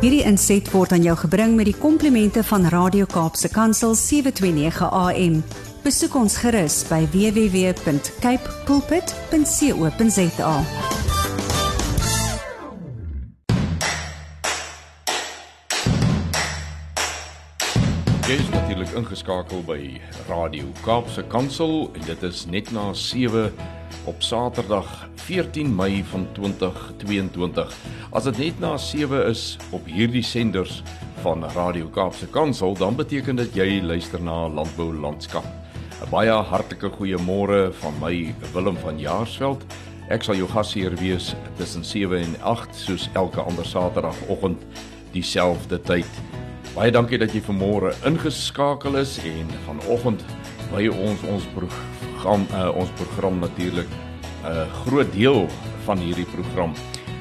Hierdie inset word aan jou gebring met die komplimente van Radio Kaapse Kansel 729 AM. Besoek ons gerus by www.cape pulpit.co.za. Jy is natuurlik ingeskakel by Radio Kaapse Kansel en dit is net na 7 op Saterdag 14 Mei van 2022. As dit net na 7 is op hierdie senders van Radio Kaapse Kansel, dan beteken dit jy luister na Landbou Landskap. 'n Baie hartlike goeiemôre van my Willem van Jaarsveld. Ek sal jou gasheer wees tussen 7 en 8 soos elke ander Saterdagoggend dieselfde tyd. Baie dankie dat jy vanmôre ingeskakel is en vanoggend by ons ons program uh, ons program natuurlik 'n uh, groot deel van hierdie program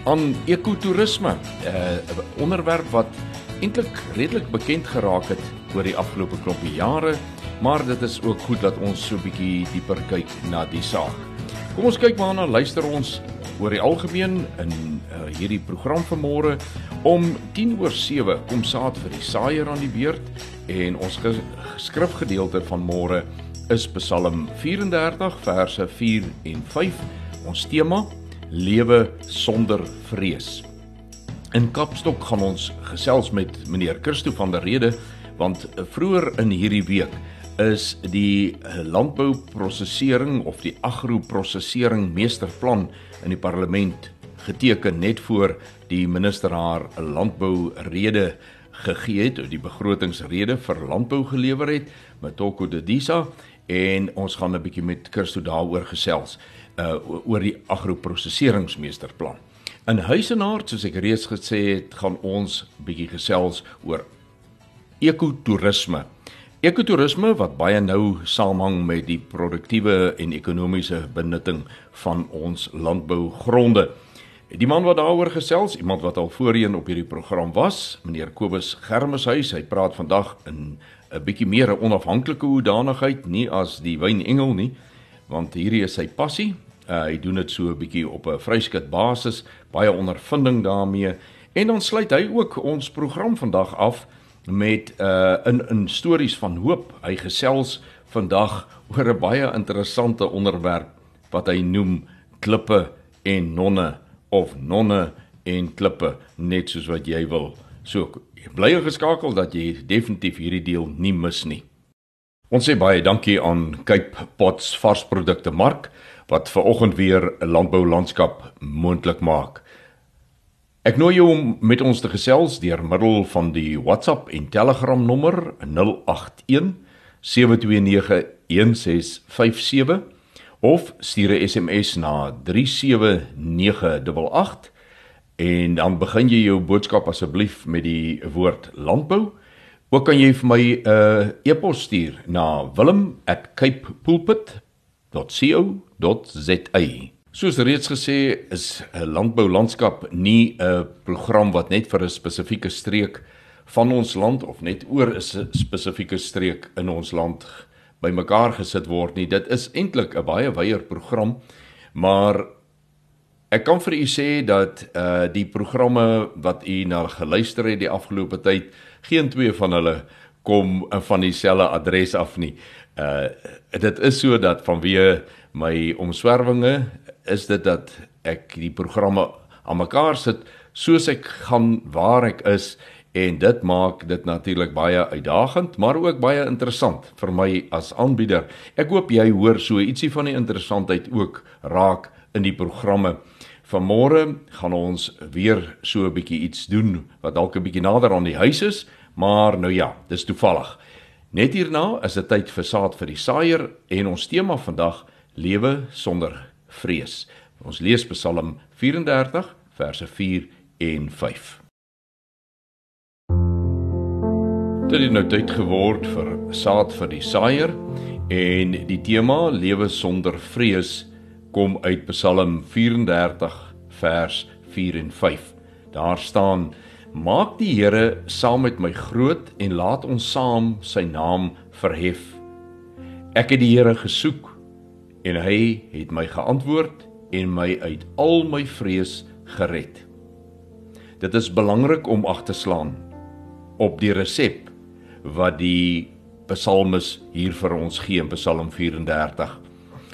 aan ekotourisme, 'n uh, onderwerp wat eintlik redelik bekend geraak het oor die afgelope klompie jare, maar dit is ook goed dat ons so 'n bietjie dieper kyk na die saak. Kom ons kyk maar na luister ons oor die algemeen in uh, hierdie program vanmôre om 10 oor 7 kom saad vir die saaier aan die beurt en ons skrifgedeelte van môre is Psalm 34 verse 4 en 5 ons tema lewe sonder vrees. In Kapstok gaan ons gesels met meneer Christo van der Rede want vroeër in hierdie week is die landbouprosesering of die agroprosesering meesterplan in die parlement geteken net voor die minister haar landbou rede gegee het, die begrotingsrede vir landbou gelewer het met Toko Dedisa en ons gaan 'n bietjie met Christo daaroor gesels uh oor die agroproseseringsmeesterplan. In Huisenaard, soos ek reeds gesê het, gaan ons bietjie gesels oor ekotourisme. Ekotourisme wat baie nou saamhang met die produktiewe en ekonomiese benutting van ons landbougronde. Die man wat daaroor gesels, iemand wat al voorheen op hierdie program was, meneer Kobus Germeshuis, hy praat vandag in 'n bietjie meer 'n onafhanklike hoedanigheid, nie as die wynengel nie, want hierdie is sy passie. Uh, hy doen dit so 'n bietjie op 'n vryskut basis, baie ondervinding daarmee. En dan sluit hy ook ons program vandag af met 'n uh, in in stories van hoop. Hy gesels vandag oor 'n baie interessante onderwerp wat hy noem klippe en nonne of nonne en klippe net soos wat jy wil. So bly geskakel dat jy definitief hierdie deel nie mis nie. Ons sê baie dankie aan Cape Pots varsprodukte mark wat ver oggend weer 'n landbou landskap moontlik maak. Ek nooi jou om met ons te gesels deur middel van die WhatsApp en Telegram nommer 081 729 1657 of stuur 'n SMS na 37988 en dan begin jy jou boodskap asseblief met die woord landbou. Ook kan jy vir my 'n uh, e-pos stuur na wilhelm@capepulpit.co.za. Soos reeds gesê is 'n landbou landskap nie 'n program wat net vir 'n spesifieke streek van ons land of net oor 'n spesifieke streek in ons land bymekaar gesit word nie. Dit is eintlik 'n baie wyeer program, maar ek kan vir u sê dat uh die programme wat u na geluister het die afgelope tyd, geen twee van hulle kom van dieselfde adres af nie. Uh dit is so dat vanweë my omswervinge is dit dat ek die programme aan mekaar sit soos ek gaan waar ek is en dit maak dit natuurlik baie uitdagend maar ook baie interessant vir my as aanbieder. Ek hoop jy hoor so ietsie van die interessantheid ook raak in die programme. Vanmôre gaan ons weer so 'n bietjie iets doen wat dalk 'n bietjie nader aan die huis is, maar nou ja, dis toevallig. Net hierna is dit tyd vir saad vir die saaier en ons tema vandag lewe sonder vrees. Ons lees Psalm 34 verse 4 en 5. Dit het nou tyd geword vir saad vir die saaier en die tema lewe sonder vrees kom uit Psalm 34 vers 4 en 5. Daar staan: Maak die Here saam met my groot en laat ons saam sy naam verhef. Ek het die Here gesoek en hy het my geantwoord en my uit al my vrees gered. Dit is belangrik om ag te slaan op die resep wat die psalmis hier vir ons gee in Psalm 34.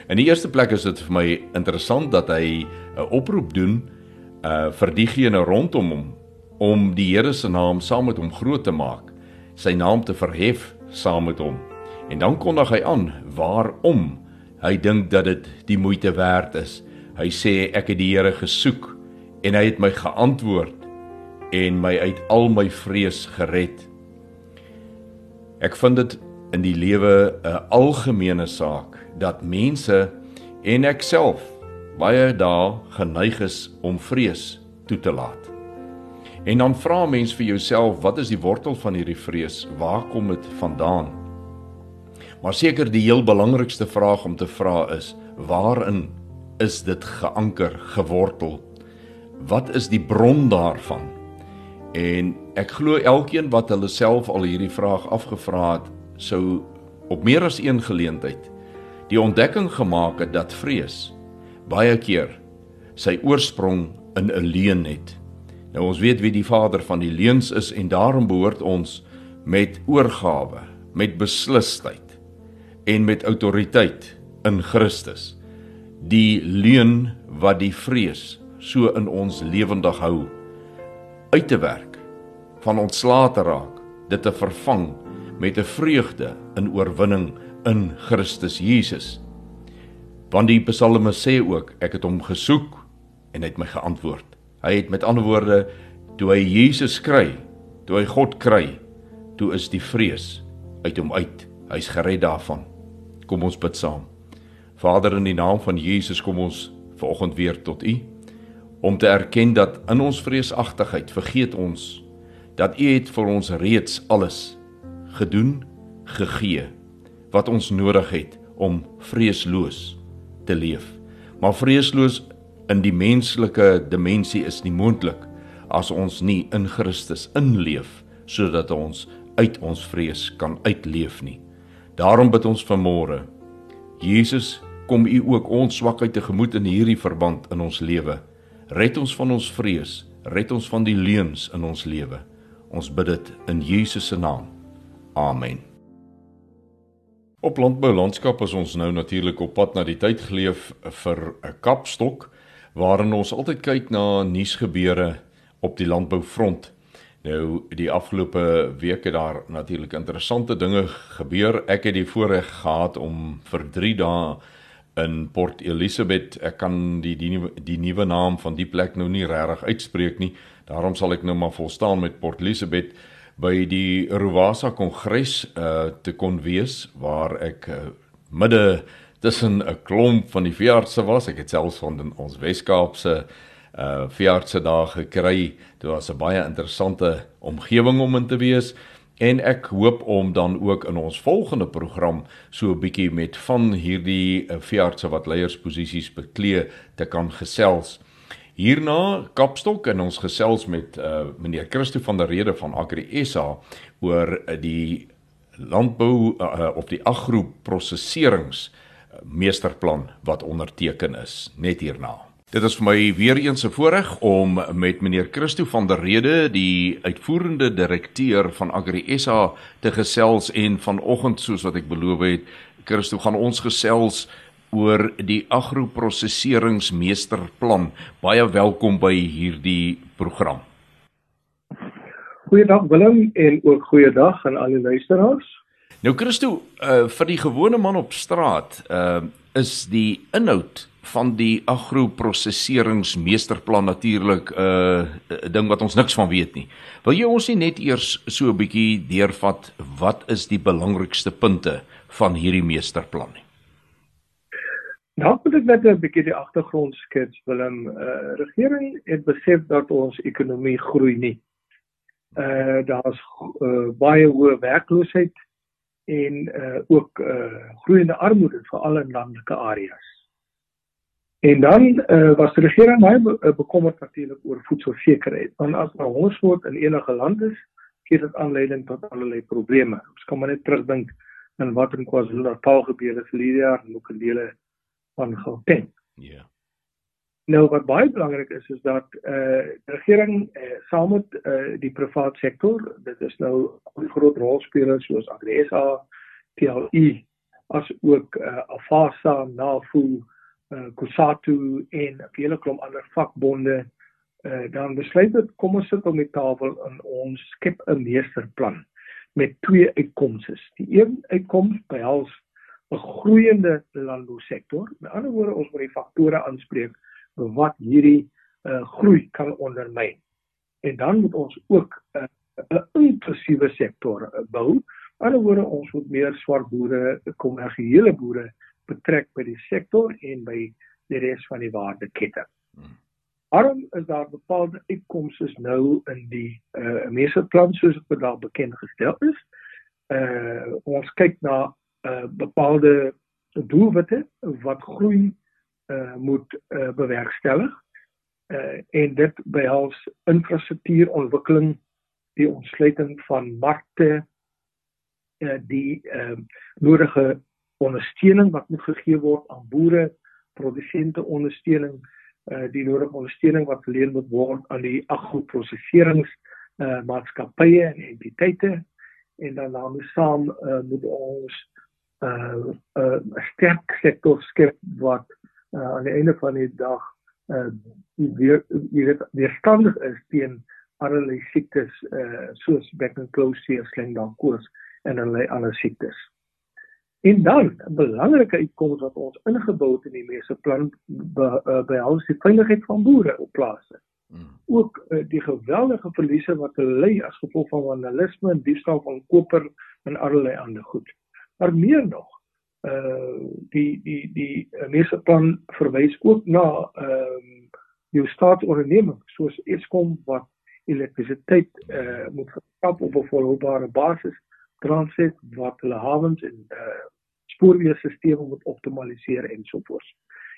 In die eerste plek is dit vir my interessant dat hy 'n oproep doen uh vir diegene rondom hom om die Here se naam saam met hom groot te maak, sy naam te verhef saam met hom. En dan kondig hy aan waarom hy dink dat dit die moeite werd is. Hy sê ek het die Here gesoek en hy het my geantwoord en my uit al my vrees gered. Ek vind dit in die lewe 'n algemene saak dat mense en ek self baie dae geneig is om vrees toe te laat. En dan vra mens vir jouself, wat is die wortel van hierdie vrees? Waar kom dit vandaan? Maar seker die heel belangrikste vraag om te vra is, waarin is dit geanker, gewortel? Wat is die bron daarvan? En ek glo elkeen wat hulle self al hierdie vraag afgevra het, sou op meer as een geleentheid die ontdekking gemaak het dat vrees baie keer sy oorsprong in 'n leuen het. Nou ons weet wie die vader van die leuns is en daarom behoort ons met oorgawe, met beslisheid en met autoriteit in Christus die leuen wat die vrees so in ons lewendig hou uit te werk van ontslae te raak dit te vervang met 'n vreugde in oorwinning in Christus Jesus want die psalme sê ook ek het hom gesoek en hy het my geantwoord Hy het met ander woorde toe hy Jesus kry, toe hy God kry, toe is die vrees uit hom uit. Hy's gered daarvan. Kom ons bid saam. Vader in die naam van Jesus kom ons vanoggend weer tot U om te erken dat in ons vreesagtigheid vergeet ons dat U het vir ons reeds alles gedoen, gegee wat ons nodig het om vreesloos te leef. Maar vreesloos in die menslike dimensie is nie moontlik as ons nie in Christus inleef sodat ons uit ons vrees kan uitleef nie. Daarom bid ons vanmôre. Jesus, kom U ook ons swakheid tegemoet in hierdie verband in ons lewe. Red ons van ons vrees, red ons van die leuns in ons lewe. Ons bid dit in Jesus se naam. Amen. Op landbou landskap is ons nou natuurlik op pad na die tyd geleef vir 'n kapstok waarin ons altyd kyk na nuusgebeure op die landboufront. Nou die afgelope weke daar natuurlik interessante dinge gebeur. Ek het die voorreg gehad om vir 3 dae in Port Elizabeth, ek kan die die die nuwe naam van die plek nou nie regtig uitspreek nie. Daarom sal ek nou maar volstaan met Port Elizabeth by die Rowasa Kongres uh te kon wees waar ek uh, midde tussen 'n klomp van die veeartse was. Ek het selfs van ons Weskaapse uh veeartse daar gekry. Dit was 'n baie interessante omgewing om in te wees en ek hoop om dan ook in ons volgende program so 'n bietjie met van hierdie uh, veeartse wat leiersposisies beklee te kan gesels. Hierna Kapstok en ons gesels met uh meneer Christo van der Rede van Agri SA oor uh, die landbou uh, of die agroprosesserings uh meesterplan wat onderteken is net hierna. Dit is vir my weer eens 'n voorreg om met meneer Christo van der Rede, die uitvoerende direkteur van Agri SA te gesels en vanoggend soos wat ek beloof het, Christo gaan ons gesels oor die agroprosesseringsmeesterplan. Baie welkom by hierdie program. Goeiedag Willem en ook goeiedag aan al die luisteraars. Nou Christo, uh vir die gewone man op straat, uh is die inhoud van die agroprosesseringsmeesterplan natuurlik 'n uh, ding wat ons niks van weet nie. Wil jy ons nie net eers so 'n bietjie deurvat wat is die belangrikste punte van hierdie meesterplan nie? Nou moet ek net 'n bietjie die agtergrond skets. Willem, uh regering het besef dat ons ekonomie groei nie. Uh daar's uh, baie hoë werkloosheid en uh ook uh groeiende armoede veral in landelike areas. En dan uh was die regering baie be uh, bekommerd natuurlik oor voedselsekerheid. Want as daar hongersnood in enige land is, gee dit aanleiding tot allerlei probleme. Ons kan maar net terugdink aan wat in KwaZulu-Natal gebeur het verlede jaar en ook in dele van Gauteng. Ja. Nou wat baie belangrik is is dat eh uh, regering uh, saam met uh, die private sektor, dit is nou groot rolspelers soos AgriSA, TLI as ook uh, Afasa, NAFU, uh, Kusatu en 'n hele klomp ander vakbonde uh, dan besluit dit kom ons sit om die tafel en ons skep 'n meesterplan met twee uitkomste. Die een uitkoms behels 'n groeiende landbousektor. Met ander woorde, ons moet die faktore aanspreek wat hierdie uh, groei kan ondermyn. En dan moet ons ook 'n uh, inklusiewe sektor uh, bou. Met ander woorde, ons moet meer swart boere, kommersiële boere betrek by die sektor en by die res van die waardeketting. Waarom is daar bepaalde uitkomste nou in die uh meesterplan soos dit daar bekend gestel is? Uh ons kyk na uh bepaalde doelwitte wat groei uh moet uh, bewerkstellig. Uh en dit behels infrastruktuurontwikkeling, die ontsluiting van markte, uh die uh nodige ondersteuning wat moet gegee word aan boere, produsente ondersteuning uh, die nodige ondersteuning wat verleen moet word aan die agroproseserings uh, maatskappye en entiteite en dan daarmee saam uh, moet ons 'n uh, uh, sterk sektor skep wat uh, aan die einde van die dag uh, weer weer weerstandig is teen allerlei siektes uh, soos beck and close seer sling dan koors en allerlei ander siektes. En dan 'n belangrike uitkoms wat ons ingebou het in die meeste plan behels be, die veiligheid van boere op plase. Hmm. Ook uh, die geweldige verliese wat hulle ly as gevolg van vandalisme en diefstal van koper en allerlei ander goed. Maar meer nog, uh die die die uh, meeste plan verwys ook na ehm um, jou staatsonderneming soos Eskom wat elektrisiteit uh moet verskaf op 'n volhoubare basis transit wat hulle hawens en uh spoorweefstelsels moet optimaliseer en so voort.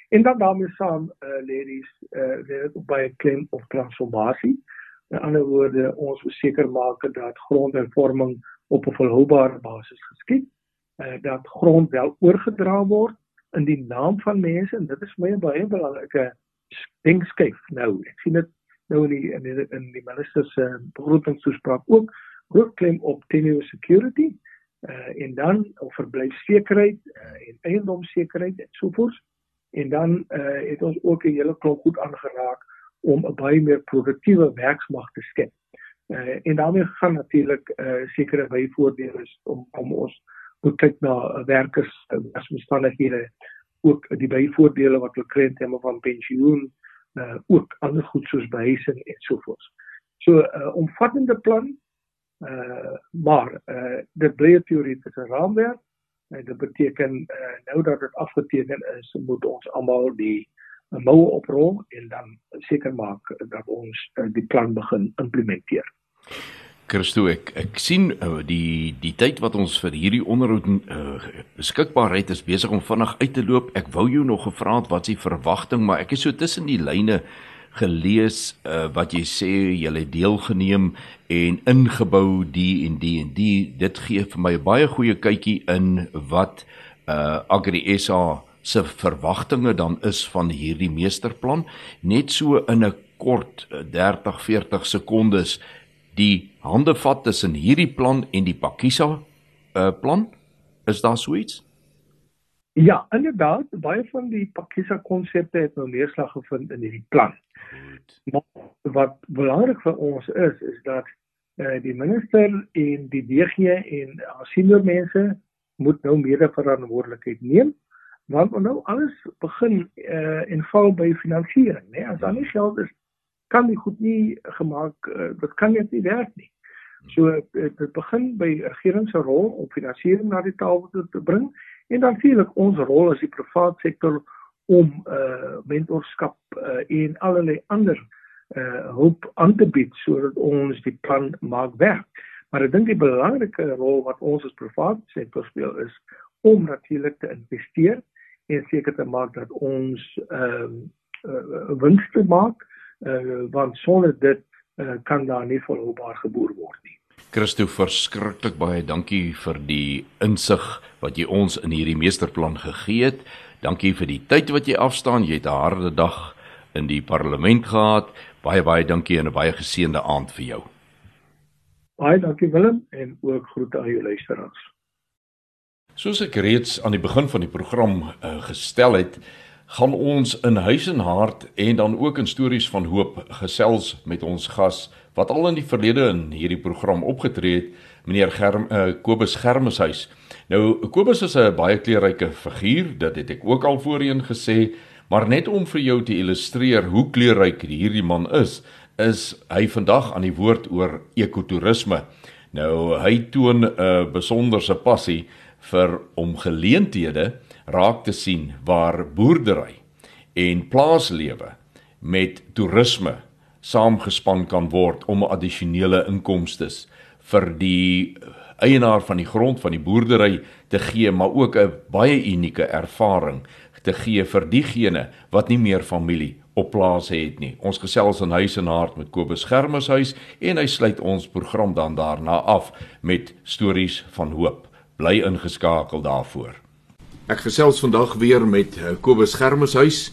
En dan daarmee saam eh uh, ladies eh uh, dit op baie klem of transformasie. In ander woorde, ons moet seker maak dat grondhervorming op 'n volhoubare basis geskied. Uh, dat grond wel oorgedra word in die naam van mense en dit is vir my 'n baie belangrike denkskyf nou. Ek sien dit nou in die in die, in die minister se begrotingstoespraak ook groot klem op tenure security uh, en dan of verblyfsekerheid uh, en eiendomssekerheid en so voort. En dan uh, het ons ook 'n hele klomp goed aangeraak om 'n baie meer produktiewe werksmag te skep. Uh, en daarmee gaan natuurlik uh, sekere byvoordele om om ons moet kyk na werkers as omstandighede ook die byvoordele wat hulle kry in terme van pensioen uh, ook ander goed soos behuising en so voort. So 'n uh, omvattende plan Uh maar uh dit bly 'n teoretiese raamwerk en dit beteken uh nou dat dit afgeteken is, moet ons almal die moue oprol en dan seker maak dat ons uh, die plan begin implementeer. Christo ek ek sien uh, die die tyd wat ons vir hierdie onderhoud uh, beskikbaarheid is besig om vinnig uit te loop. Ek wou jou nog gevra het wat die verwagting, maar ek is so tussen die lyne gelees uh, wat jy sê jy het deelgeneem en ingebou die en die en die dit gee vir my 'n baie goeie kykie in wat uh Agri SA se verwagtinge dan is van hierdie meesterplan net so in 'n kort 30 40 sekondes die hande vat tussen hierdie plan en die Pakisa uh plan is daar so iets Ja, inderdaad, baie van die Pakisa konsepte het nou neerslag gevind in hierdie plan. Maar wat belangrik vir ons is is dat eh uh, die minister en die DG en senior mense moet nou meer verantwoordelikheid neem want nou alles begin eh uh, en val by finansiering, né? As daar nie geld is, kan die goed nie gemaak uh, dit kan net nie werk nie. So eh, dit begin by regering se rol om finansiering na die tafel te, te bring en dan natuurlik ons rol as die private sektor om uh mentorskap uh, en allerlei ander uh hulp aan te bied sodat ons die plan maak werk. Maar ek dink die belangrike rol wat ons as private sektor speel is om natuurlik te investeer en seker te maak dat ons ehm uh, uh, winste maak uh want sonder dit uh, kan daar nie volhoubaar geboer word nie. Christo verskriklik baie dankie vir die insig wat jy ons in hierdie meesterplan gegee het. Dankie vir die tyd wat jy afstaan. Jy het 'n harde dag in die parlement gehad. Baie baie dankie en 'n baie geseënde aand vir jou. Baie dankie Willem en ook groete aan jou luisteraars. Soos ek reeds aan die begin van die program uh, gestel het, gaan ons in huis en hart en dan ook in stories van hoop gesels met ons gas wat al in die verlede in hierdie program opgetree het, meneer Germ uh, Kobus Germeshuis. Nou Kobus is 'n baie kleurryke figuur, dit het ek ook al voorheen gesê, maar net om vir jou te illustreer hoe kleurryk hierdie man is, is hy vandag aan die woord oor ekotourisme. Nou hy toon 'n besonderse passie vir om geleenthede raak te sien waar boerdery en plaaslewe met toerisme saamgespan kan word om addisionele inkomste vir die eienaar van die grond van die boerdery te gee, maar ook 'n baie unieke ervaring te gee vir diegene wat nie meer familie op plase het nie. Ons gesels in huis en hart met Kobus Germeshuis en hy sluit ons program dan daarna af met stories van hoop. Bly ingeskakel daarvoor. Ek gesels vandag weer met eh, Kobus Germeshuis.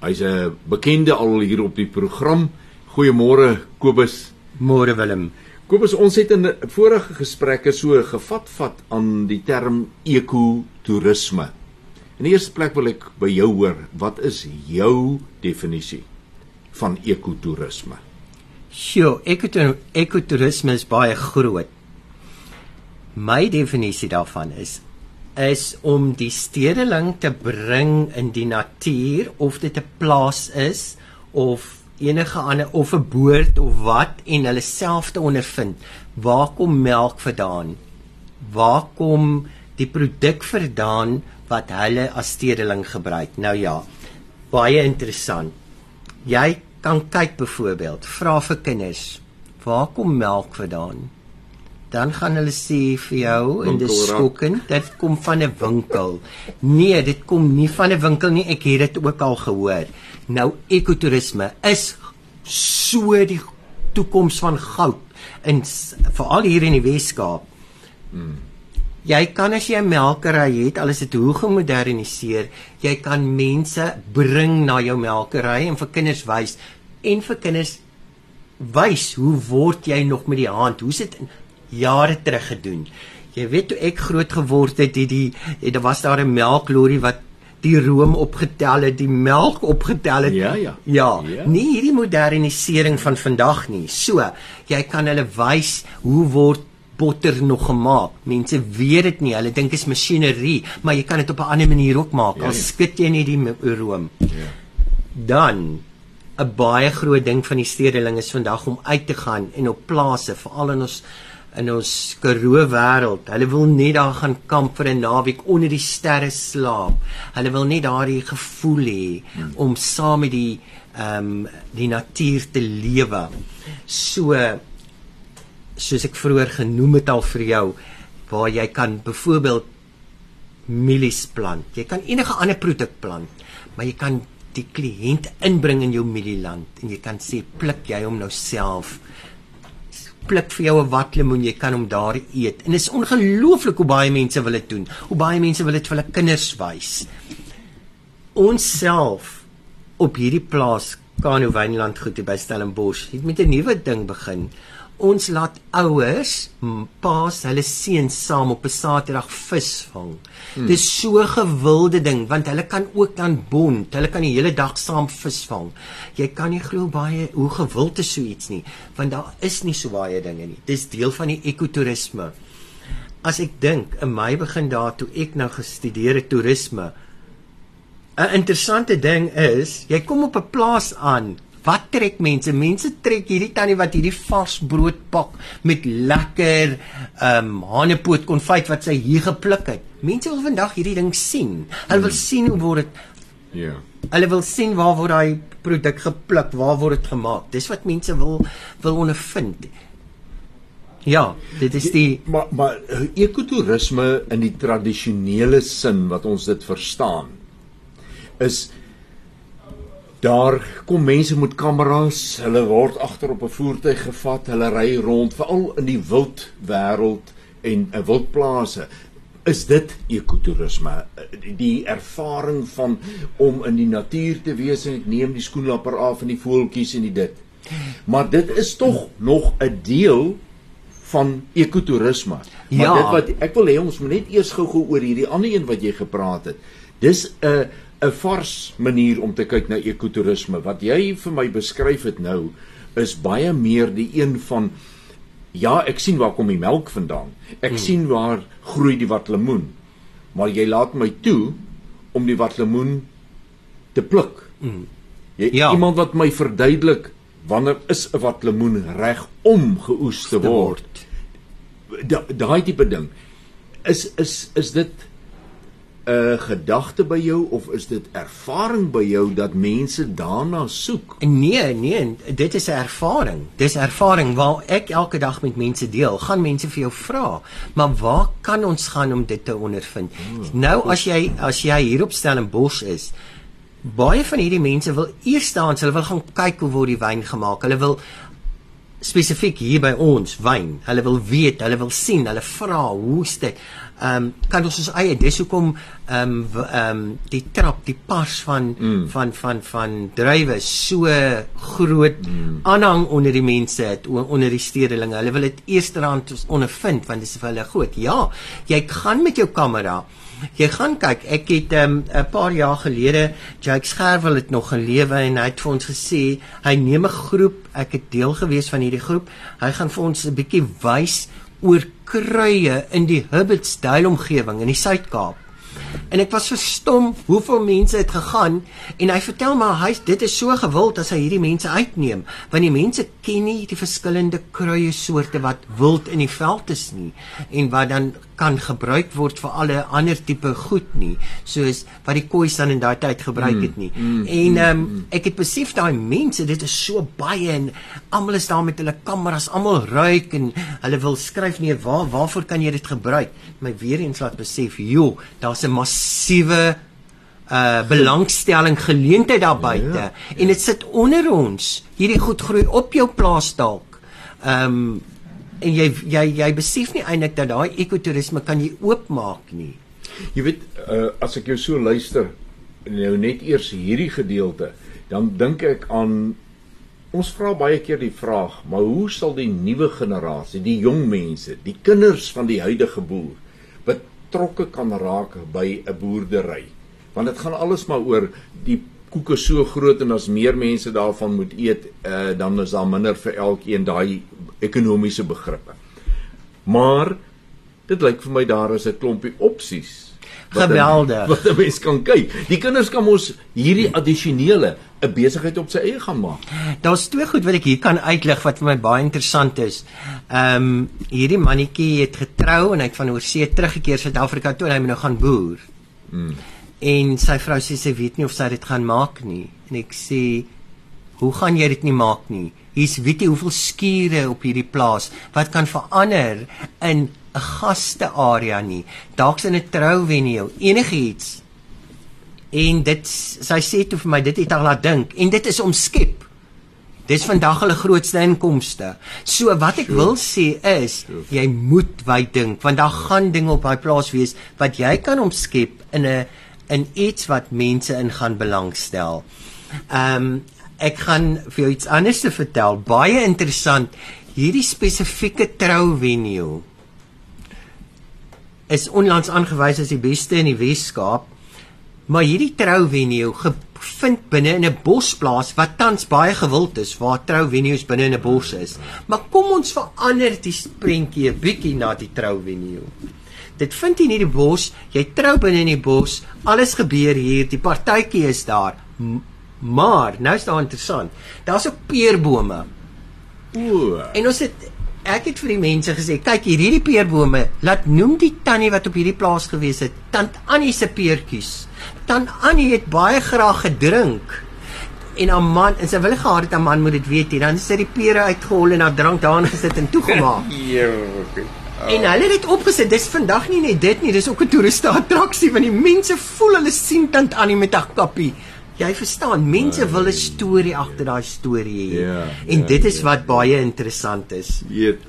Hy's 'n bekende al hier op die program. Goeiemôre Kobus. Môre Willem. Kobus, ons het in vorige gesprekke so gevat-vat aan die term ekotourisme. In die eerste plek wil ek by jou hoor, wat is jou definisie van ekotourisme? Sjoe, ekotourisme is baie groot. My definisie daarvan is is om die stedeling te bring in die natuur of dit 'n plaas is of enige ander of 'n boord of wat en hulle self te ondervind waar kom melk vandaan? Waar kom die produk vandaan wat hulle as stedeling gebruik. Nou ja, baie interessant. Jy kan kyk byvoorbeeld, vra vir kinders, waar kom melk vandaan? Dan gaan hulle sê vir jou in die skokken, dit kom van 'n winkel. Nee, dit kom nie van 'n winkel nie, ek het dit ook al gehoor. Nou ekotourisme is so die toekoms van goud in veral hier in die Weskaap. Hmm. Jy kan as jy 'n melkery het, al is dit hoe gemoderniseer, jy kan mense bring na jou melkery en vir kinders wys en vir kinders wys hoe word jy nog met die hand? Hoe's dit jare terug gedoen? Jy weet toe ek groot geword het, het die het, daar was daar 'n melklorry wat die room opgetel het, die melk opgetel het. Ja, ja. Ja, ja. nie hierdie modernisering van vandag nie. So, jy kan hulle wys hoe word botter nog gemaak. Mense weet dit nie. Hulle dink dit is masjinerie, maar jy kan dit op 'n ander manier ook maak. Ja, Al ja. skud jy net die room. Ja. Dan 'n baie groot ding van die stedeling is vandag om uit te gaan en op plase, veral in ons in ons Karoo wêreld. Hulle wil net daar gaan kamp vir 'n naweek onder die sterre slaap. Hulle wil net daardie gevoel hê hmm. om saam met die ehm um, die natuur te lewe. So soos ek vroeër genoem het al vir jou waar jy kan byvoorbeeld mielies plant. Jy kan enige ander produk plant, maar jy kan die kliënt inbring in jou mielieland en jy kan sê pluk jy hom nou self. Pluk vir jou 'n watlemoen, jy kan hom daar eet. En dit is ongelooflik hoe baie mense wil dit doen. Hoe baie mense wil dit vir hulle kinders wys. Ons self op hierdie plaas Kano Wynland goed by Stellenbosch het met 'n nuwe ding begin ons laat ouers paas hulle seuns saam op 'n Saterdag visvang. Hmm. Dis so 'n gewilde ding want hulle kan ook dan bond. Hulle kan die hele dag saam visvang. Jy kan nie glo baie hoe gewild is so iets nie, want daar is nie so baie dinge nie. Dis deel van die ekotourisme. As ek dink, in my begin daar toe ek nou gestudeer het toerisme. 'n Interessante ding is, jy kom op 'n plaas aan Wat trek mense? Mense trek hierdie tannie wat hierdie vars brood pak met lekker ehm um, hanepoot konfyt wat sy hier gepluk het. Mense wil vandag hierdie ding sien. Hulle wil hmm. sien hoe word dit Ja. Yeah. Hulle wil sien waar word daai produk gepluk, waar word dit gemaak. Dis wat mense wil wil ondervind. Ja, dit is die maar maar ekotourisme in die tradisionele sin wat ons dit verstaan is Daar kom mense met kameras, hulle word agter op 'n voertuig gevat, hulle ry rond veral in die wild wêreld en 'n wildplase. is dit ekotourisme die ervaring van om in die natuur te wees en ek neem die skoenlapper af en die voeltjies en die dit maar dit is tog nog 'n deel van ekotourisme maar ja. dit wat ek wil hê ons moet net eers gou-gou oor hierdie ander een wat jy gepraat het dis 'n 'n vars manier om te kyk na ekotourisme wat jy vir my beskryf het nou is baie meer die een van ja, ek sien waar kom die melk vandaan. Ek hmm. sien waar groei die watlemoen. Maar jy laat my toe om die watlemoen te pluk. Hmm. Jy ja. iemand wat my verduidelik wanneer is 'n watlemoen reg om geoes te word. Daai tipe ding. Is is is dit 'n gedagte by jou of is dit ervaring by jou dat mense daarna soek? Nee, nee, dit is 'n ervaring. Dis ervaring waar ek elke dag met mense deel. Gaan mense vir jou vra, maar waar kan ons gaan om dit te ondervind? Hmm, nou as jy as jy hier op Stellenbosch is, baie van hierdie mense wil eers staan, hulle wil gaan kyk hoe word die wyn gemaak. Hulle wil spesifiek hier by ons wyn. Hulle wil weet, hulle wil sien, hulle vra hoe's dit? ehm um, kan ons ons eie dis hoekom ehm um, ehm um, die trap die pas van mm. van van van drywe so groot mm. aanhang onder die mense het onder die stedelinge hulle wil dit eersterhand ondervind want dit is vir hulle goed ja jy gaan met jou kamera Jy gaan kyk, ek het 'n um, paar jaar gelede Jake Scherwel het nog gelewe en hy het vir ons gesê hy neem 'n groep, ek het deel gewees van hierdie groep. Hy gaan vir ons 'n bietjie wys oor kruie in die Hubbardsdale omgewing in die Suid-Kaap. En ek was verstom hoeveel mense het gegaan en hy vertel maar hy dit is so gewild as hy hierdie mense uitneem want die mense ken nie die verskillende kruie soorte wat wild in die veld is nie en wat dan kan gebruik word vir alle ander tipe goed nie soos wat die koeis dan in daai tyd gebruik het nie. Mm, mm, en ehm um, ek het besef daai mense dit is so baie en almal is daar met hulle kameras, almal ruik en hulle wil skryf nee, waar waarvoor kan jy dit gebruik? My weer eens laat besef, joh, daar's 'n massiewe uh belangstelling geleentheid daar buite ja, ja. en dit sit onder ons. Hierdie goed groei op jou plaas dalk. Ehm um, en jy jy jy besef nie eintlik dat daai ekotourisme kan jy oopmaak nie. Jy weet uh, as ek jou so luister nou net eers hierdie gedeelte, dan dink ek aan ons vra baie keer die vraag, maar hoe sal die nuwe generasie, die jong mense, die kinders van die huidige boer betrokke kan raak by 'n boerdery? Want dit gaan alles maar oor die koeke so groot en as meer mense daarvan moet eet, uh, dan is daar minder vir elkeen daai ekonomiese begrippe. Maar dit lyk vir my daar is 'n klompie opsies. Geweldig. Wat 'n mens kan kyk. Die kinders kan mos hierdie addisionele 'n besigheid op sy eie gaan maak. Daar's twee goed wat ek hier kan uitlig wat vir my baie interessant is. Ehm um, hierdie mannetjie het getrou en hy het van oorsee teruggekeer Suid-Afrika toe en hy moet nou gaan boer. Mm. En sy vrou sê sy weet nie of sy dit gaan maak nie. En ek sê hoe gaan jy dit nie maak nie? hier's weet jy hoeveel skure op hierdie plaas wat kan verander in 'n gastearea nie. Dalk's in 'n trouvenue, enigiets. En dit sy sê toe vir my dit het haar laat dink en dit is omskep. Dis vandag hulle grootste inkomste. So wat ek wil sê is jy moet wyd dink want daar gaan dinge op daai plaas wees wat jy kan omskep in 'n in iets wat mense in gaan belangstel. Ehm um, ek gaan vir jou iets anders te vertel. Baie interessant. Hierdie spesifieke trouvenue is onlangs aangewys as die beste in die Wes-Kaap. Maar hierdie trouvenue gevind binne in 'n bosplaas wat tans baie gewild is waar trouvenues binne in 'n bos is. Maar kom ons verander die prentjie 'n bietjie na die trouvenue. Dit vind in hierdie bos, jy trou binne in die bos, alles gebeur hier, die partytjie is daar. Maar nou is daar interessant. Daar's ook peerbome. O. En ons het ek het vir die mense gesê, kyk hier hierdie peerbome, laat noem die tannie wat op hierdie plaas gewees het, tant Annie se peertjies. Tant Annie het baie graag gedrink. En 'n man, en sy wil gehad het 'n man moet dit weet hier, dan sit die pere uitgehol en dan drank daarin gesit en toegemaak. ja, okay. Oh. En hulle het dit opgesit. Dis vandag nie net dit nie, dis ook 'n toeriste attraksie want die mense voel hulle sien tant Annie met 'n kappie. Jy verstaan, mense uh, wil 'n storie agter daai storie hê. Ja, en ja, dit is ja. wat baie interessant is. Weet.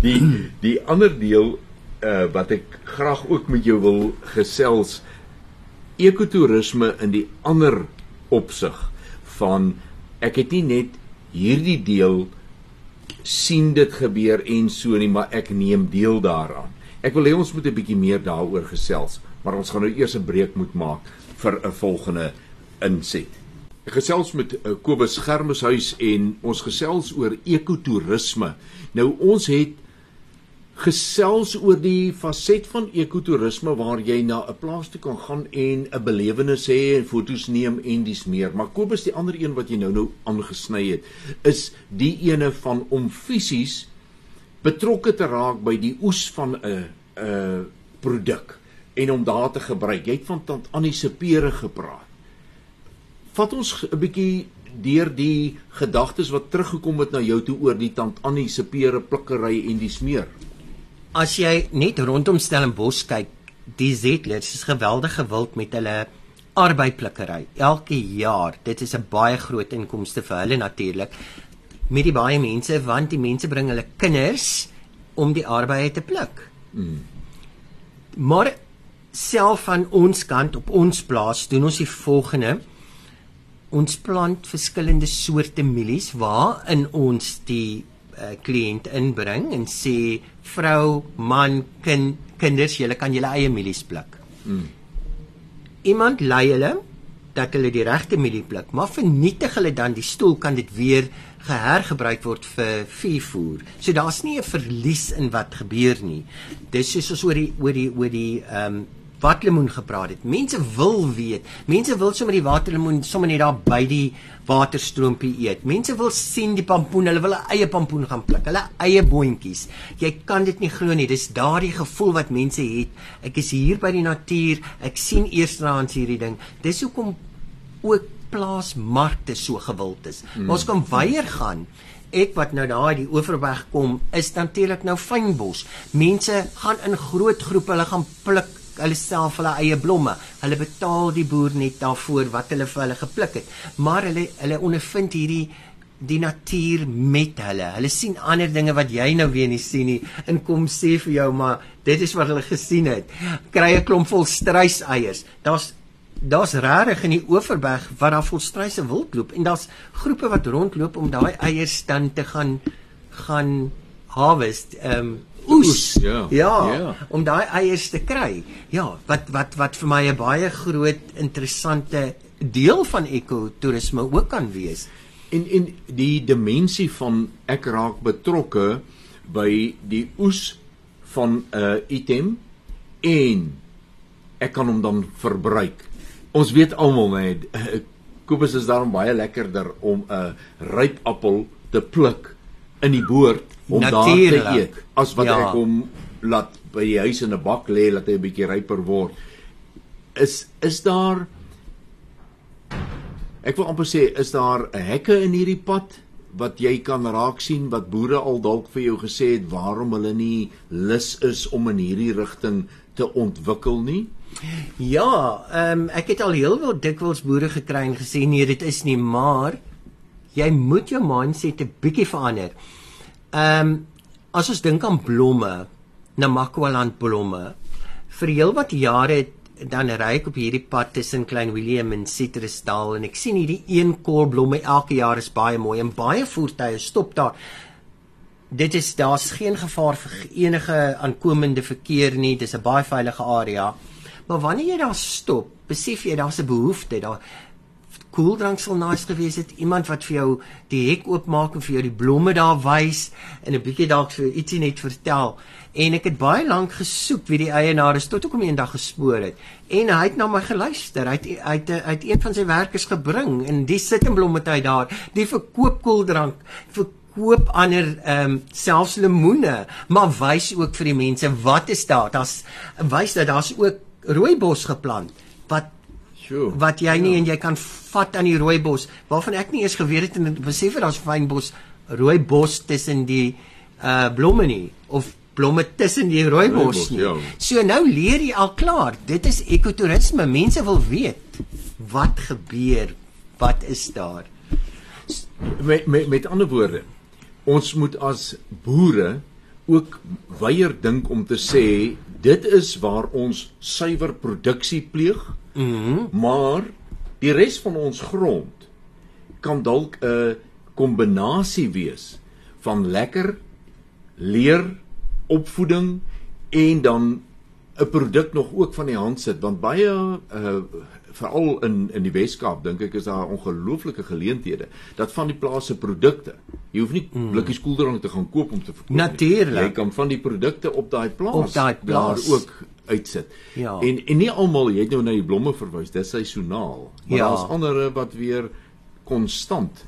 Die die ander deel uh wat ek graag ook met jou wil gesels ekotourisme in die ander opsig van ek het nie net hierdie deel sien dit gebeur en so nie maar ek neem deel daaraan. Ek wil hê ons moet 'n bietjie meer daaroor gesels, maar ons gaan nou eers 'n breek moet maak vir 'n volgende inset. Ek gesels met uh, Kobus Germeshuis en ons gesels oor ekotourisme. Nou ons het gesels oor die faset van ekotourisme waar jy na 'n plaas toe kan gaan en 'n belewenis hê en foto's neem en dis meer. Maar Kobus die ander een wat jy nou nou aangesny het, is die ene van om fisies betrokke te raak by die oes van 'n 'n produk en om daar te gebruik. Jy het van tant Annie se pere gepraat. Vat ons 'n bietjie deur die gedagtes wat teruggekom het na jou toe oor die tant Annie se pere plukkery en dis meer as jy net rondom Stellenbosch kyk, die Zettlers is geweldig gewild met hulle arbeidplukkery. Elke jaar, dit is 'n baie groot inkomste vir hulle natuurlik met die baie mense want die mense bring hulle kinders om die arbeid te pluk. Mm. Maar self van ons kant op ons plaas doen ons die volgende ons plant verskillende soorte mielies waarin ons die uh, kliënt inbring en sê vrou, man, kind, kinders, julle kan julle eie mielies pluk. Mm. Iemand lei hulle dat hulle die regte mielie pluk, maar vernietig hulle dan die stoel kan dit weer gehergebruik word vir veevoer. So daar's nie 'n verlies in wat gebeur nie. Dis soos oor die oor die oor die ehm um, waterlemoen gepraat het. Mense wil weet. Mense wil sommer die waterlemoen sommer net daar by die waterstroompie eet. Mense wil sien die pampoen. Hulle wil 'n eie pampoen gaan pluk. Hulle eie boontjies. Jy kan dit nie glo nie. Dis daardie gevoel wat mense het. Ek is hier by die natuur. Ek sien eersteraans hierdie ding. Dis hoekom ook plaasmarkte so gewild is. Mm. Ons kan weier gaan ek wat nou daar die Oeverberg kom is natuurlik nou fynbos. Mense gaan in groot groepe, hulle gaan pluk hulle self hulle eie blomme. Hulle betaal die boer net daarvoor wat hulle vir hulle gepluk het. Maar hulle hulle ondervind hierdie die natuur met hulle. Hulle sien ander dinge wat jy nou weer nie sien nie. En kom sê vir jou maar dit is wat hulle gesien het. Kry 'n klomp vol struiseiers. Daar's daar's regtig in die Oeverberg wat daar vol struise wildloop en daar's groepe wat rondloop om daai eiers dan te gaan gaan harvest. Ehm um, oes. oes ja. Ja, ja. Om daai eiers te kry. Ja, wat wat wat vir my 'n baie groot interessante deel van ekotourisme ook kan wees. En en die dimensie van ek raak betrokke by die oes van 'n uh, item en ek kan hom dan verbruik. Ons weet almal net Kobus is daarom baie lekkerder om 'n ryp appel te pluk in die boord om Natuurlijk. daar te eet as wat ja. ek hom laat by die huis in 'n bak lê laat hy 'n bietjie ryper word. Is is daar Ek wil amper sê is daar 'n hekke in hierdie pad wat jy kan raak sien wat boere al dalk vir jou gesê het waarom hulle nie lus is om in hierdie rigting te ontwikkel nie? Ja, ehm um, ek het al heel veel dikwels boere gekry en gesê nee, dit is nie, maar jy moet jou mindset 'n bietjie verander. Ehm um, as ons dink aan blomme, Namakwaland blomme, vir heelwat jare dan ry ek op hierdie pad tussen Klein Willem en Citrusdal en ek sien hierdie een koolblomme elke jaar is baie mooi en baie voertuie stop daar. Dit is daar's geen gevaar vir enige aankomende verkeer nie. Dis 'n baie veilige area. Maar wanneer jy daar stop, besef jy daar's 'n behoefte daar koeldrank sal nice gewees het. Iemand wat vir jou die hek oopmaak en vir jou die blomme daar wys en 'n bietjie dalk vir ietsie net vertel. En ek het baie lank gesoek wie die eienaar is tot ek hom eendag gespoor het. En hy het na my geluister. Hy het hy het, hy het een van sy werkers gebring en die sit in blomme hy daar die verkoop koeldrank verkoop ander ehm um, selfs lemoene maar wys ook vir die mense wat is daar. Daar's wys dat daar's ook rooibos geplant Sure. Wat jy nie ja. en jy kan vat aan die rooibos waarvan ek nie eers geweet het en besef dat daar's fynbos rooibos tussen die uh blomme nie of blomme tussen die rooibos nie. Ja. So nou leer jy al klaar. Dit is ekotourisme. Mense wil weet wat gebeur. Wat is daar? Met met met ander woorde, ons moet as boere ook weier dink om te sê dit is waar ons suiwer produksie pleeg. Mhm. Mm maar die res van ons grond kan dalk 'n kombinasie wees van lekker leer opvoeding en dan 'n produk nog ook van die hand sit want baie uh veral in in die Weskaap dink ek is daar ongelooflike geleenthede dat van die plase produkte jy hoef nie mm. blikkies koeldrank te gaan koop om te verkoop Natuurlik jy kan van die produkte op daai plaas op daai plaas ook uitsit ja. en en nie almal jy het nou na die blomme verwys dis seisoonaal maar ja. daar's ander wat weer konstant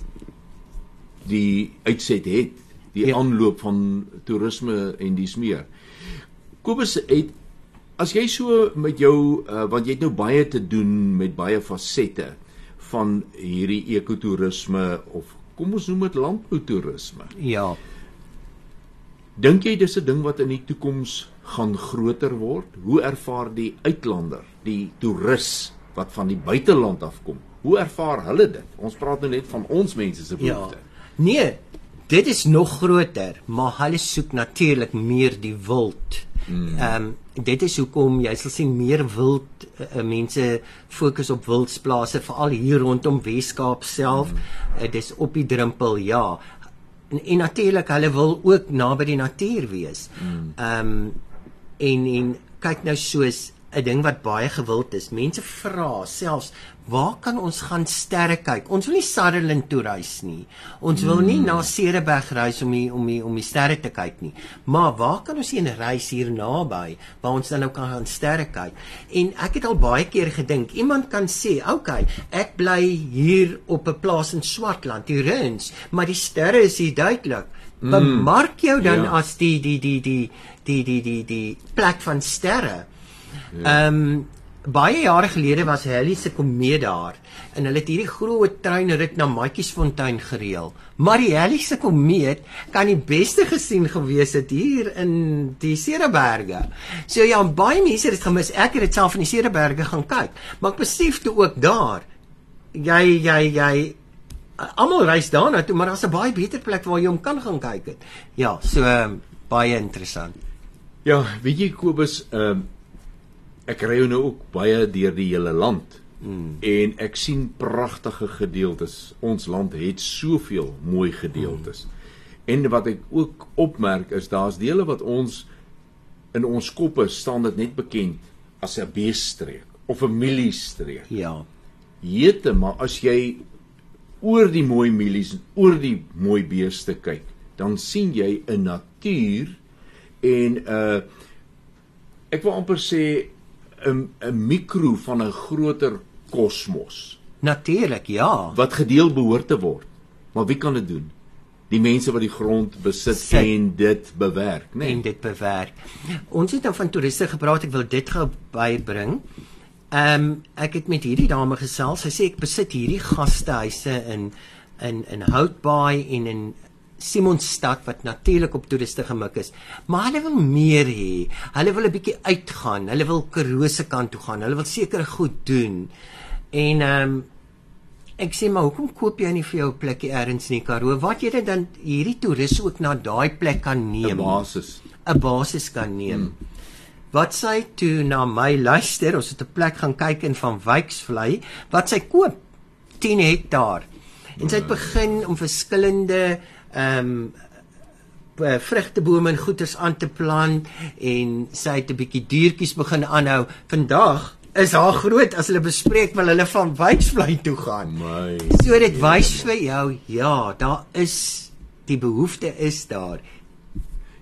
die uitset het die ja. aanloop van toerisme en dis meer Kobus het As jy so met jou uh, want jy het nou baie te doen met baie fasette van hierdie ekotourisme of kom ons noem dit landboutourisme. Ja. Dink jy dis 'n ding wat in die toekoms gaan groter word? Hoe ervaar die uitlander, die toerus wat van die buiteland afkom? Hoe ervaar hulle dit? Ons praat nou net van ons mense se behoeftes. Ja. Nee, dit is nog groter, maar hulle soek natuurlik meer die wild. Hmm. Ehm um, dit is hoekom jy sal sien meer wild uh, mense fokus op wildsplase veral hier rondom Weskaap self. Mm. Uh, dis op die drempel, ja. En, en natuurlik hulle wil ook naby die natuur wees. Hmm. Ehm mm. um, en en kyk nou soos 'n ding wat baie gewild is. Mense vra selfs, "Waar kan ons gaan sterre kyk?" Ons wil nie Sutherland toe reis nie. Ons wil nie na Cereberg reis om die, om die, om die sterre te kyk nie. Maar waar kan ons een reis hier naby waar ons dan nou kan gaan sterre kyk? En ek het al baie keer gedink, iemand kan sê, "Oké, okay, ek bly hier op 'n plaas in Swartland, die Runs, maar die sterre is hier duidelik." Bemark jou dan ja. as die die die die die die die die plek van sterre. Ja. Ehm um, baie jare gelede was Halley se komeet daar en hulle het hierdie groot treinrit na Matjiesfontein gereël. Maar die Halley se komeet kan die beste gesien gewees het hier in die Cereberge. So ja, baie mense het dit gemis. Ek het dit self in die Cereberge gaan kyk, maar ek besef toe ook daar jy jy jy almal reis daarna toe, maar daar's 'n baie beter plek waar jy hom kan gaan kyk het. Ja, so um, baie interessant. Ja, weet jy Kobus, ehm um, ek ry nou ook baie deur die hele land. Mm. En ek sien pragtige gedeeltes. Ons land het soveel mooi gedeeltes. Mm. En wat ek ook opmerk is daar's dele wat ons in ons koppe staan dit net bekend as 'n beestreek of 'n miliestreek. Ja. Jete, maar as jy oor die mooi milies en oor die mooi beeste kyk, dan sien jy 'n natuur en 'n uh, ek wil amper sê 'n 'n mikro van 'n groter kosmos. Natuurlik, ja. Wat gedeel behoort te word. Maar wie kan dit doen? Die mense wat die grond besit Sit. en dit bewerk, né? Nee? En dit bewerk. Ons het nou van toeriste gepraat, ek wil dit gou bybring. Ehm um, ek het met hierdie dame gesels. Sy sê ek besit hierdie gastehuise in in in Houtbaai en in Simonstad wat natuurlik op toeriste gemik is, maar hulle wil meer hê. Hulle wil 'n bietjie uitgaan. Hulle wil Karoo se kant toe gaan. Hulle wil seker goed doen. En ehm um, ek sê maar hoekom koop jy nie vir jou 'n plekkie elders in die Karoo? Wat jy dan hierdie toeriste ook na daai plek kan neem. 'n Basis. 'n Basis kan neem. Hmm. Wat sy toe na my luister, ons het 'n plek gaan kyk in van Wyksvlei, wat sy koop 10 hektaar. En sy het begin om verskillende ehm um, vrugtebome en goeters aan te plant en sy het 'n bietjie diertjies begin aanhou. Vandag is haar groot as hulle bespreek wil hulle van wyksvlei toe gaan. My. So dit wys vir jou, ja, daar is die behoefte is daar.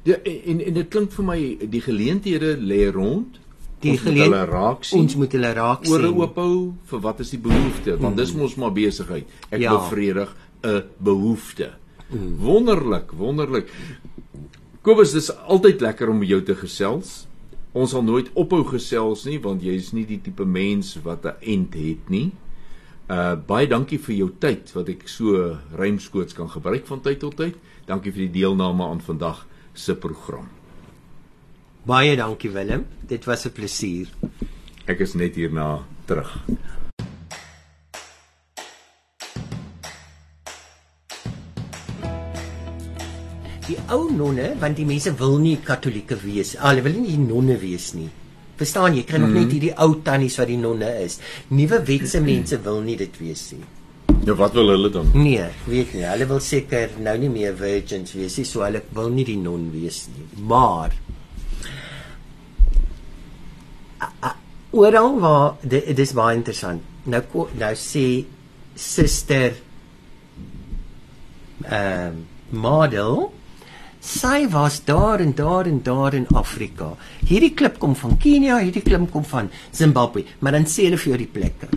Ja, en en dit klink vir my die geleenthede lê rond die geleenthede raak sien. Ons moet hulle raak sien. Oor oophou vir wat is die behoefte? Want dis mos maar besigheid. Ek ja. bevredig 'n behoefte. Wonderlik, wonderlik. Kobus, dis altyd lekker om jou te gesels. Ons sal nooit ophou gesels nie want jy is nie die tipe mens wat 'n end het nie. Uh baie dankie vir jou tyd wat ek so ruimskoots kan gebruik van tyd tot tyd. Dankie vir die deelname aan vandag se program. Baie dankie Willem. Dit was 'n plesier. Ek is net hierna terug. Die ou nonne, want die mense wil nie katolieke wees. Hulle wil nie nonne wees nie. Verstaan jy? Kry nog Mhm. net hierdie ou tannies wat die nonne is. Nuwe wetse mense wil nie dit wees nie. Ja, wat wil hulle dan? Nee, weet nie. Hulle wil seker nou nie meer virgins wees nie, so hulle wil nie die non wees nie. Maar oral waar dit dis baie interessant. Nou nou sê suster ehm um, model sy was daar en daar en daar in Afrika. Hierdie klip kom van Kenia, hierdie klip kom van Zimbabwe, maar dan sê hulle vir jou die plekke.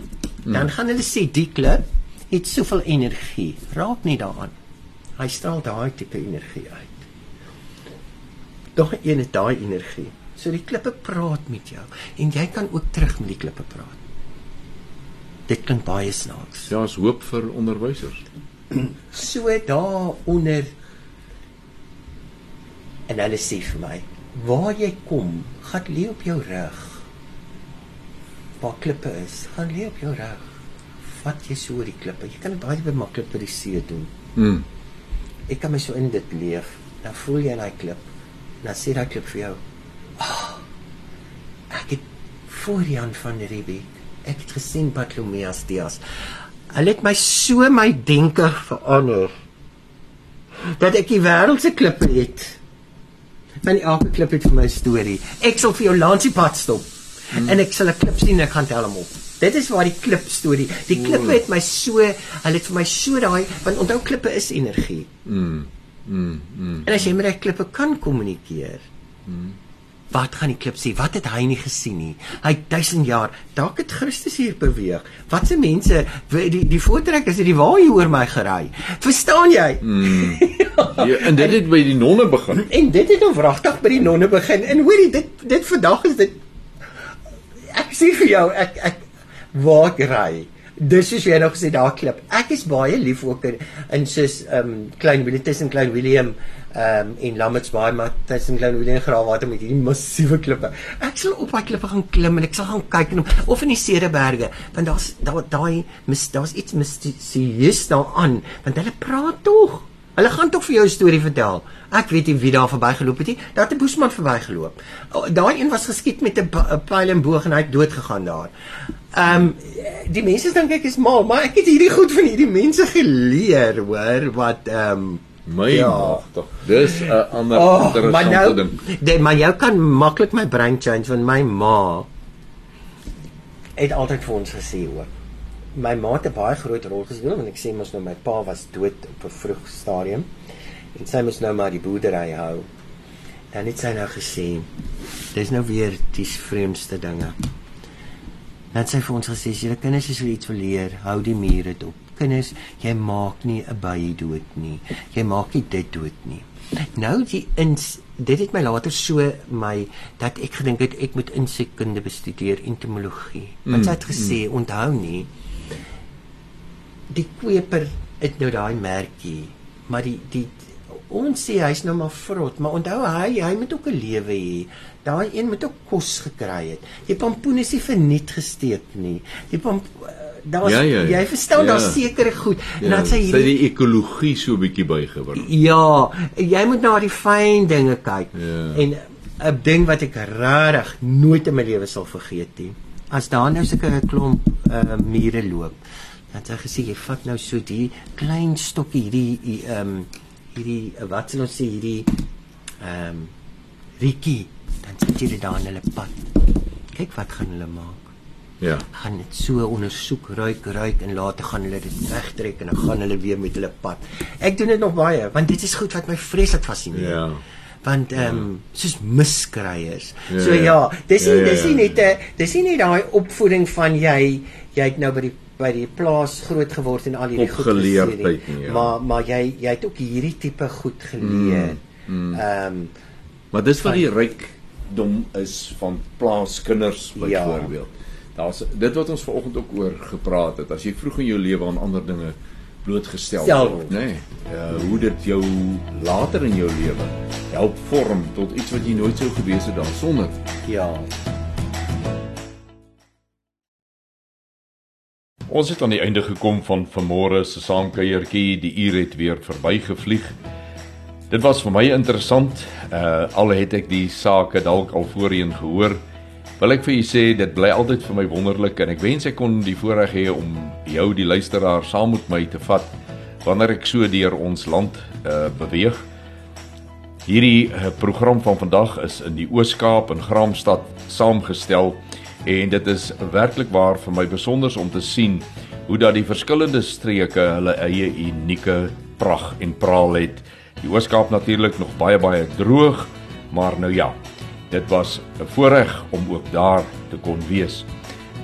Dan gaan hulle sê die klip het soveel energie. Raak nie daaraan. Hy straal daai tipe energie uit. Nog een het daai energie. So die klippe praat met jou en jy kan ook terug met die klippe praat. Dit klink baie snaaks. Ja, is hoop vir onderwysers. So daaronder en hulle sê vir my, waar jy kom, gaan lê op jou rug. Waar klippe is, gaan lê op jou rug. Vat jy so oor die klippe. Jy kan dit baie bemaklik by die see doen. Mm. Ek kan my so in dit leef. Dan voel jy daai klip. Dan sê daai klip vir jou. Oh, ek het voor Jan van Riebeeck. Ek het gesien Bartolomeus Dias. Hulle het my so my denke verander. Dat ek die wêreld se klippe het. Want elke klip het vir my 'n storie. Ek sal vir jou lansie pad stop. Hmm. En ek sal 'n klip sien en ek gaan tel hom op. Dit is waar die klip storie. Die klippe het my so, hulle het vir my so daai want onthou klippe is energie. Mm. Mm. Mm. En as jy met daai klippe kan kommunikeer. Wat gaan die klip sê? Wat het hy nie gesien nie? Hy het 1000 jaar, dalk het Christus hier beweeg. Wat se mense die die voortrekkers het die waai oor my gery. Verstaan jy? Mm. Ja, en dit het by die nonne begin. En dit het nou wragtig by die nonne begin. En hoorie, dit dit vandag is dit ek sê vir jou, ek ek waar ek ry. Dis soos jy nou gesê daar klip. Ek is baie lief ook in, in soos ehm um, Klein Willem tussen Klein Willem ehm um, en Lammertsbaai maar tussen Klein Willem en Graafwater met hierdie massiewe klippe. Ek sal op daai klippe gaan klim en ek sal gaan kyk en of in die Cederberge want daar's daar daai daar's iets mistisieus daaraan want hulle praat tog. Hulle gaan tog vir jou 'n storie vertel. Ek weet nie wie daar verbygeloop het nie. Daar het 'n boesman verbygeloop. Daai een was geskiet met 'n pyl en boog en hy het dood gegaan daar. Ehm um, die mense dink ek is mal, maar ek het hierdie goed van hierdie mense geleer, hoor, wat ehm um, My Ja. magtig. Dis 'n ander Oh, maar interessante nou, ding. de, maar jou kan maklik my brein change want my ma het altyd vir ons gesê hoor. My ma het 'n baie groot rol gespeel want ek sê mos nou my pa was dood op 'n vroeg stadium en sy moes nou maar die boerdery hou. Dan het sy nou gesê dis nou weer die vreemdste dinge. Dan het sy vir ons gesê julle kinders as hulle iets wil leer, hou die mure dop. Kinders, jy maak nie 'n by dood nie. Jy maak nie dit dood nie. Nou die ins dit het my later so my dat ek gedink het ek moet insekkunde bestudeer, entomologie. Want sy het gesê, onthou nie die kweper het nou daai merkie, maar die die ons sê hy's nou maar vrot, maar onthou hy hy moet ook 'n lewe hê. Daai een moet ook kos gekry het. Die pampoen is nie verniet gesteek nie. Die pamp daar's Ja, ja, ja. jy verstaan Ja. daar's sekere goed. En dan sê sy hierdie die ekologie so 'n bietjie bygebring. Ja, jy moet na die fyn dinge kyk. Ja. En 'n ding wat ek regtig nooit in my lewe sal vergeet nie. As daar nou sulke 'n klomp uh, mure loop, dan het hy gesê jy vat nou so die klein stokkie hierdie hi- ehm um, hierdie wat sal ons sê hierdie ehm um, rikkie, dan sit jy dit daar in hulle pad. Kyk wat gaan hulle maak Ja. gaan dit so ondersoek, ruik, ruik en later gaan hulle dit wegtrek en dan gaan hulle weer met hulle pad. Ek doen dit nog baie want dit is goed wat my vreeslik fascineer. Ja. Want ehm um, soos miskryers. Ja, so ja. ja, dis nie Ja, ja, dis nie ja. net 'n dis nie net daai opvoeding van jy jy het nou by die by die plaas groot geword en al hierdie goed gesien nie, ja. Maar maar jy jy het ook hierdie tipe goed geleer. Ehm um, Maar dis wat die rykdom is van plaaskinders Ja. byvoorbeeld. Daar's dit wat ons vanoggend ook oor gepraat het. As jy vroeg in jou lewe aan ander dinge blootgestel Stel word, nê? Nee, uh, hoe dit jou later in jou lewe help vorm tot iets wat jy nooit sou gewees het daarsonder. ja. Ons het aan die einde gekom van vanmôre se saamkuiertjie. Die uur het weer verbygevlieg. Dit was vir my interessant. Uh al het ek die sake dalk al voorheen gehoor. Wil ek vir u sê dit bly altyd vir my wonderlik en ek wens ek kon die voorreg hê om jou die luisteraar saam met my te vat wanneer ek so deur ons land uh beweeg. Hierdie uh, program van vandag is in die Oos-Kaap in Graamsstad saamgestel en dit is werklik waar vir my besonder om te sien hoe dat die verskillende streke hulle eie unieke prag en praal het. Die Oos-Kaap natuurlik nog baie baie droog, maar nou ja, dit was 'n voorreg om ook daar te kon wees.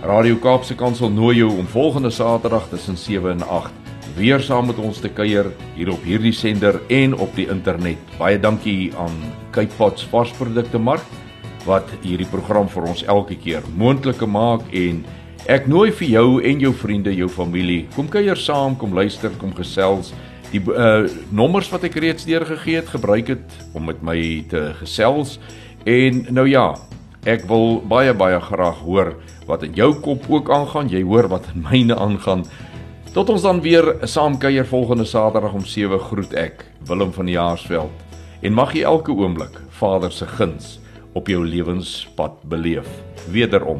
Radio Kaapse Kansel nooi jou om volgende Saterdag tussen 7 en 8 weer saam met ons te kuier hier op hierdie sender en op die internet. Baie dankie aan Cape Pots varsprodukte mark wat hierdie program vir ons elke keer moontlik maak en ek nooi vir jou en jou vriende, jou familie, kom kuier saam, kom luister, kom gesels die uh nommers wat ek reeds deurgegee het, gebruik dit om met my te gesels. En nou ja, ek wil baie baie graag hoor wat in jou kop ook aangaan. Jy hoor wat in myne aangaan. Tot ons dan weer saam kuier volgende Saterdag om 7 groet ek, Willem van die Jaarsveld. En mag jy elke oomblik Vader se guns op jou lewenspad beleef. Wederom